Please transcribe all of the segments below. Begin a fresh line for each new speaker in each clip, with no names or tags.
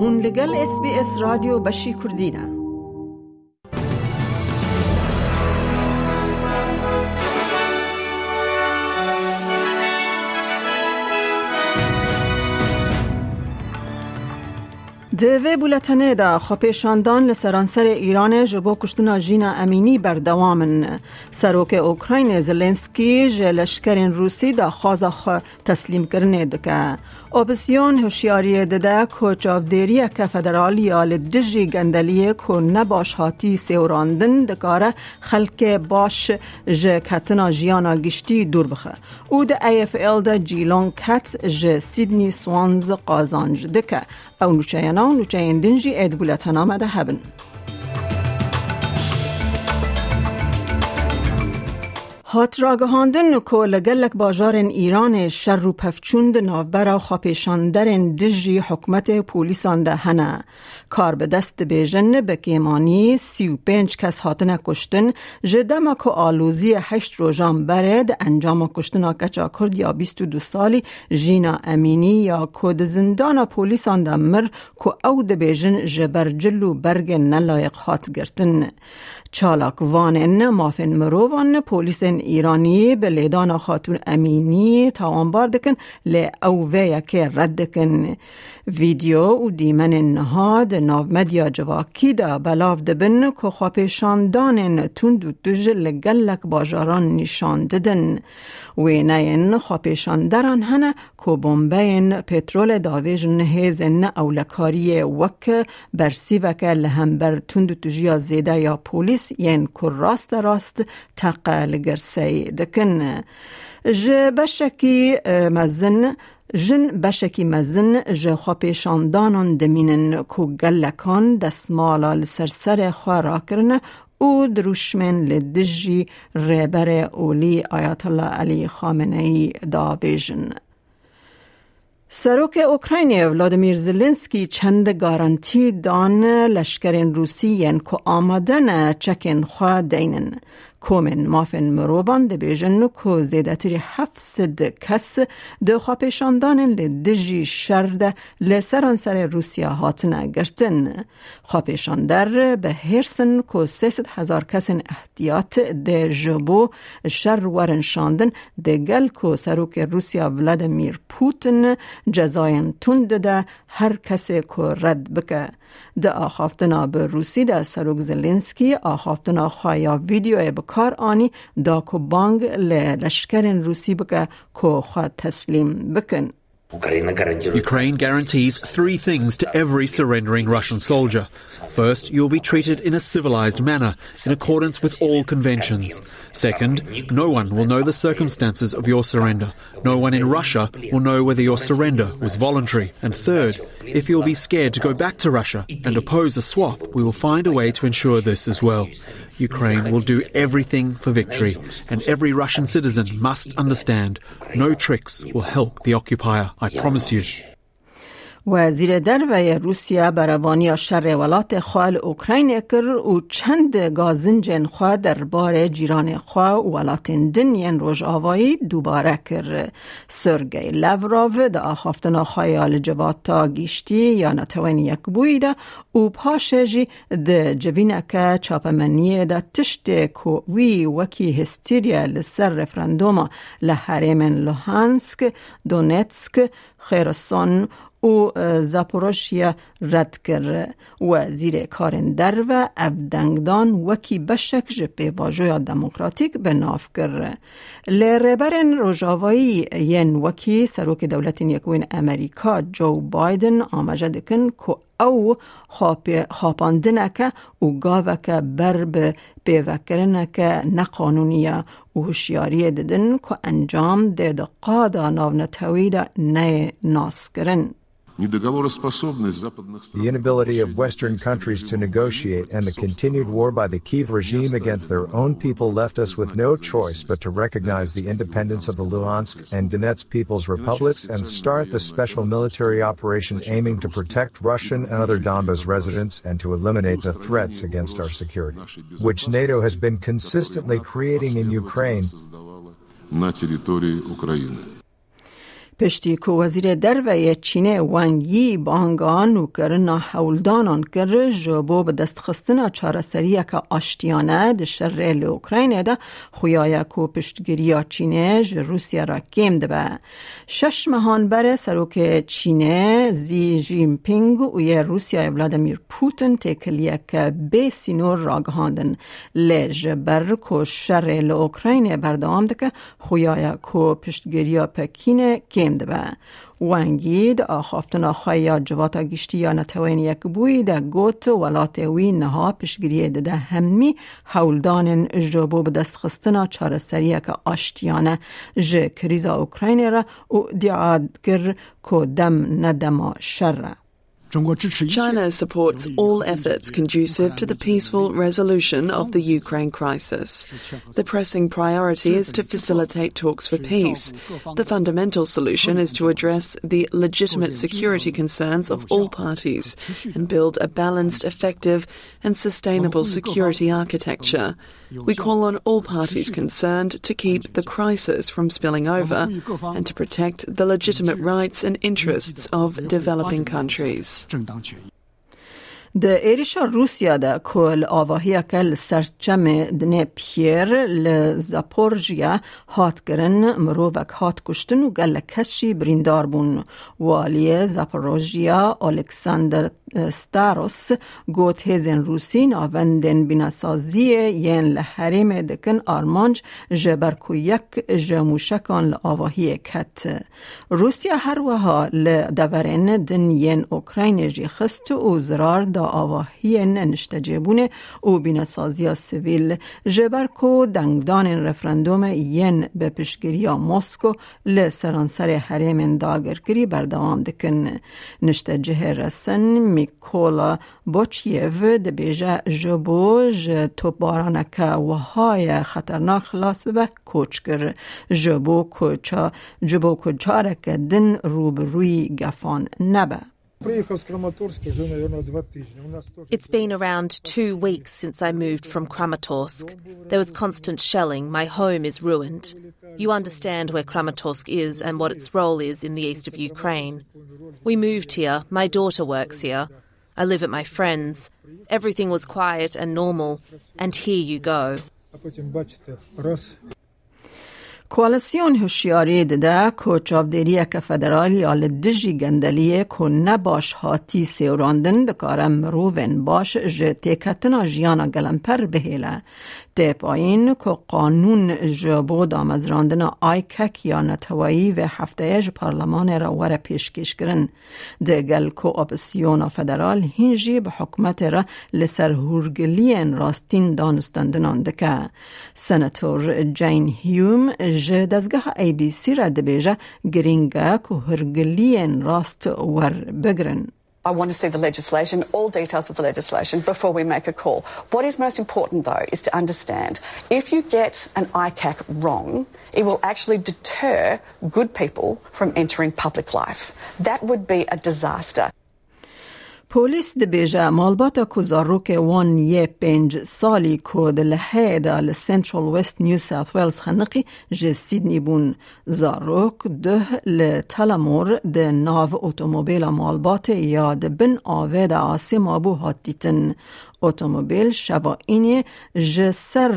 هون لگل اس بی اس رادیو بشی کردینه دوی بولتنه دا خپیشاندان لسرانسر ایران جبو کشتنا جینا امینی بردوامن. سروک اوکراین زلنسکی جلشکرین روسی دا خوازا خو تسلیم کرنه دکه. اپسیون هوشیاری دده که چاودیری که فدرالی آل دجی گندلیه که نباش هاتی سیوراندن دکاره خلک باش ج کتنا جیانا گشتی دور بخه. او ده ایف ایل ده جیلون کت ج سیدنی سوانز قازانج دکه. او نوچه و نوچه دنجی اید بولتن آمده هبن. هات راگهاندن که لگلک باجارن ایران شر و پفچوند نافبرا خاپیشاندرن دجی حکمت پولیسان ده کار به دست بیجن بکیمانی سی و پنج کس هاتنه کشتن. جدما که آلوزی هشت روژان برد. انجام کشتن کچا کرد یا بیست و دو سالی. جینا امینی یا کود زندان پولیسان ده مر که او ده بیجن جبر جلو برگ نلایق هات گرتن. چالاک وان مافن مروان پولیس ایرانی. به لیدان خاتون امینی تا آنبار دکن لی او ویا که رد دکن. ویدیو و دیمن نهاد ناو مدیا جواکی دا بلاف دبن که خواپیشاندان تند و دوج لگلک باجاران نشان ددن. و نین خواپیشاندران هنه که بومبین پترول داویج نهیز نه اولکاری وک برسی وکه لهمبر تند و دوجیا زیده یا پولیس ین که راست راست تقل گرسی دکن ج بشکی مزن جن بشکی مزن ج خواپیشاندانان دمینن کو گلکان دسمالا لسرسر خواه کرن او دروشمن لدجی ریبر اولی آیت الله علی خامنه ای داویژن. سروک اوکراین ولادیمیر زلنسکی چند گارانتی دان لشکرین روسی ین که آمدن چکن خواه دینن. کومن مافن مروبان ده بیجن کو زیدتری هفت کس ده خواپیشاندان لدجی شرد لسران سر روسیا هاتن گرتن خواپیشاندر به هرسن کو سیست هزار کس احتیاط ده جبو شر ورنشاندن ده گل کو سروک روسیا ولادیمیر پوتن جزاین تند ده هر کسی کو رد بکه ده آخافتنا به روسی ده سروک زلنسکی آخافتنا خوایا ویدیو بکار آنی دا کو بانگ لشکرین روسی بکه کو خواه تسلیم بکن
Ukraine guarantees three things to every surrendering Russian soldier. First, you'll be treated in a civilized manner, in accordance with all conventions. Second, no one will know the circumstances of your surrender. No one in Russia will know whether your surrender was voluntary. And third, if you'll be scared to go back to Russia and oppose a swap, we will find a way to ensure this as well. Ukraine will do everything for victory, and every Russian citizen must understand no tricks will help the occupier, I promise you.
وزیر دروی روسیا بروانی شر ولات خوال اوکراین کر و چند گازنجن خواه در بار جیران خواه و ولات دنین روژ آوایی دوباره کر. سرگی لوراو دا آخافتنا خیال جواتا گیشتی یا نتوانی یک بویده و پاشجی ده جوینک چاپمنی ده تشت کو وی وکی هستیریا لسر رفرندوما لحرمن لوهانسک دونتسک خیرسون او زاپوروشیا رد کرد و زیر کارن در و افدنگدان وکی بشک جپه واجویا دموکراتیک به ناف کرد. لربرن روژاوایی ین وکی سروک دولت یکوین امریکا جو بایدن آمجد کن که او خاپاندنک و گاوک بر به پیوکرنک نقانونیه و هوشیاری ددن که انجام ده دقادا ناونتوی ده نه ناس کرن.
The inability of Western countries to negotiate and the continued war by the Kiev regime against their own people left us with no choice but to recognize the independence of the Luhansk and Donetsk People's Republics and start the special military operation aiming to protect Russian and other Donbas residents and to eliminate the threats against our security, which NATO has been consistently creating in Ukraine.
پشتی که وزیر دروی چینه وانگی بانگان و کرنا حولدانان کر جبو به دست خستنا چارسری که آشتیانه ده شر اوکراین ده خویای کو پشتگیری چینه ج روسیا را کم ده شش مهان بر سروک چینه زی جینپینگ و یه روسیا ولادیمیر پوتن تکلیه که به سینور راگهاندن. لج بر کو شر اوکراین بردام ده که خویای کو پشتگیری پکین کم کم دبه. وانگی دا آخافتنا خواهی جواتا گشتی یا نتوین یک بوی دا گوت ولات وی نها پشگریه ده همی جبو به دست خستنا چار سریه که آشتیانه. ج کریزا اوکراین را و دیعاد گر که دم ندما شر.
China supports all efforts conducive to the peaceful resolution of the Ukraine crisis. The pressing priority is to facilitate talks for peace. The fundamental solution is to address the legitimate security concerns of all parties and build a balanced, effective, and sustainable security architecture. We call on all parties concerned to keep the crisis from spilling over and to protect the legitimate rights and interests of developing countries.
正当权益。د ایریشا روسیا د کل آواهی کل سرچم دنه پیر ل زاپورژیا هات گرن مرووک هات کشتن و گل کشی بریندار بون. والی زاپورژیا الکساندر ستاروس گوت هزن روسی ناوندن بیناسازی ین لحریم دکن آرمانج جبرکو یک جموشکان لآواهی کت. روسیا هر وها لدورن دن ین اوکراین جی خست و زرار دا آواهی ننشته جبونه او بیناسازی سویل. جبر کو دنگدان رفرندوم ین به پشگیری مسکو لسرانسر حریم داگرگری بردوام دکن نشته جه رسن میکولا بوچیو ده بیجه جبو ج توپارانک وهای خطرناک خلاص به کوچگر. جبو کوچا جبو کوچارک دن روبروی گفان نبه.
It's been around two weeks since I moved from Kramatorsk. There was constant shelling. My home is ruined. You understand where Kramatorsk is and what its role is in the east of Ukraine. We moved here. My daughter works here. I live at my friend's. Everything was quiet and normal. And here you go.
کوالسیون هوشیاری دده که چاودیری که فدرالی آل دجی گندلیه که نباش هاتی سیوراندن دکارم مروون باش جه تیکتنا جیانا گلمپر بهیله آین که قانون جبو دامزراندن آی کک یا نتوایی و هفته پارلمان را ور پیشکش ده گل که اپسیون فدرال هینجی به حکمت را لسر هورگلین راستین دانستندنان دکه سنتور جین هیوم ji ABC.
I want to see the legislation, all details of the legislation, before we make a call. What is most important, though, is to understand if you get an ICAC wrong, it will actually deter good people from entering public life. That would be a disaster.
پولیس د بیجه مالباتا کو زاروک وان پنج سالی کو د لحه دا لسنترال ویست نیو ساوث ویلز خنقی جه سیدنی بون. زاروک ده لتلمور د ناو اوتوموبیل مالبات یا د بن آوه دا آسی مابو هاتیتن. اتومبیل شواینی ج سر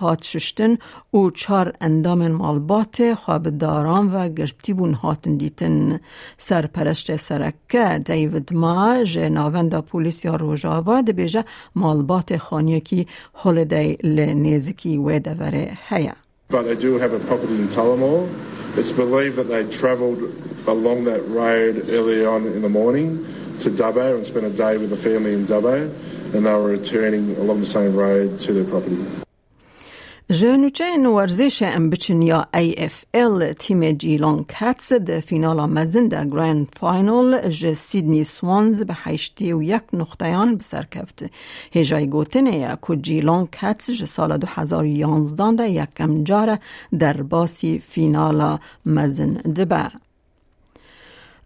هات ششتن او چار اندام مالبات خوابداران و گرتیبون هاتن دیتن سرپرشت سرکه دیوید ما ج ناوندا پولیس یا روژاوا ده بیجه مالبات خانیه کی هولدی لنیزکی و دوره هیا
But they do have a property in Tullamore. It's believed that they travelled along that road early on in the morning to Dubbo and spent a day with the family in Dubbo. And they were returning along the same road to their property.
جنوچه ورزش ام بچن یا ال تیم جیلان کتس ده فینال مزن ده گراند فاینال ج سیدنی سوانز به هشتی و یک نقطهان بسر کفت. هجای گوتنه که جیلان کتس ج سال دو هزار یانزدان ده یکم جاره در باسی فینال مزن ده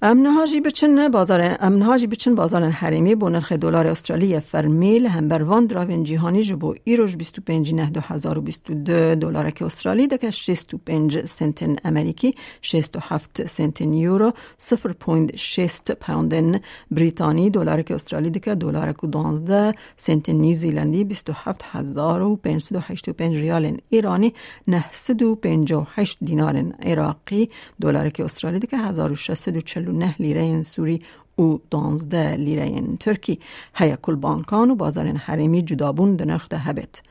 امنهاجی بچن بازار امنهاجی بچن بازار حریمی با نرخ دلار استرالی فرمیل. هم بر وان دراوین جهانی جبو ایروش 25 نه 2022 دلار که استرالی دکه 65 سنت امریکی 67 سنت یورو 0.6 پوند بریتانی دلار که استرالی دکه دلار که 12 سنت نیوزیلندی 27585 ریال ایرانی 958 دینار عراقی دلار که استرالی دکه 1640 النهل ريان سوري و 12 لیره ترکی هیا کل بانکان و بازار حریمی جدابون در نرخ هبت.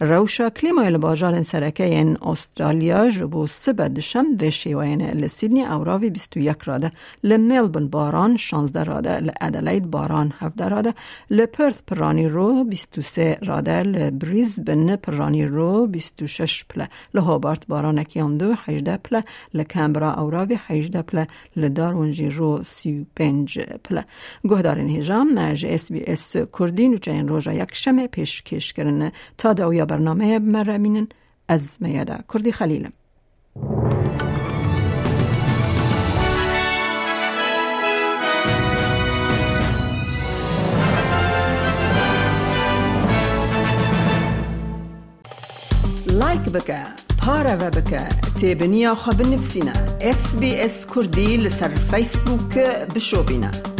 روشا کلیمای لباجار سرکه این استرالیا جبو سبد شم و شیوین لسیدنی اوراوی 21 راده لملبن باران 16 راده لادلید باران 17 راده لپرث پرانی رو 23 راده لبریزبن پرانی رو 26 پله لهوبارت باران اکیان دو 18 پله لکمبرا اوراوی 18 پله لدارونجی رو 35 پله گهدارین هجام مرج اس بی اس کردین و چین روژا یک شمه پیش کش کرنه تا داویا برنامه مرمینن از میادا کردی خلیلم لایک بکه پارە بکە تێبنییا خە بنفسینە SسBS کوردی لەسەر فیسبووکە بشۆبینە.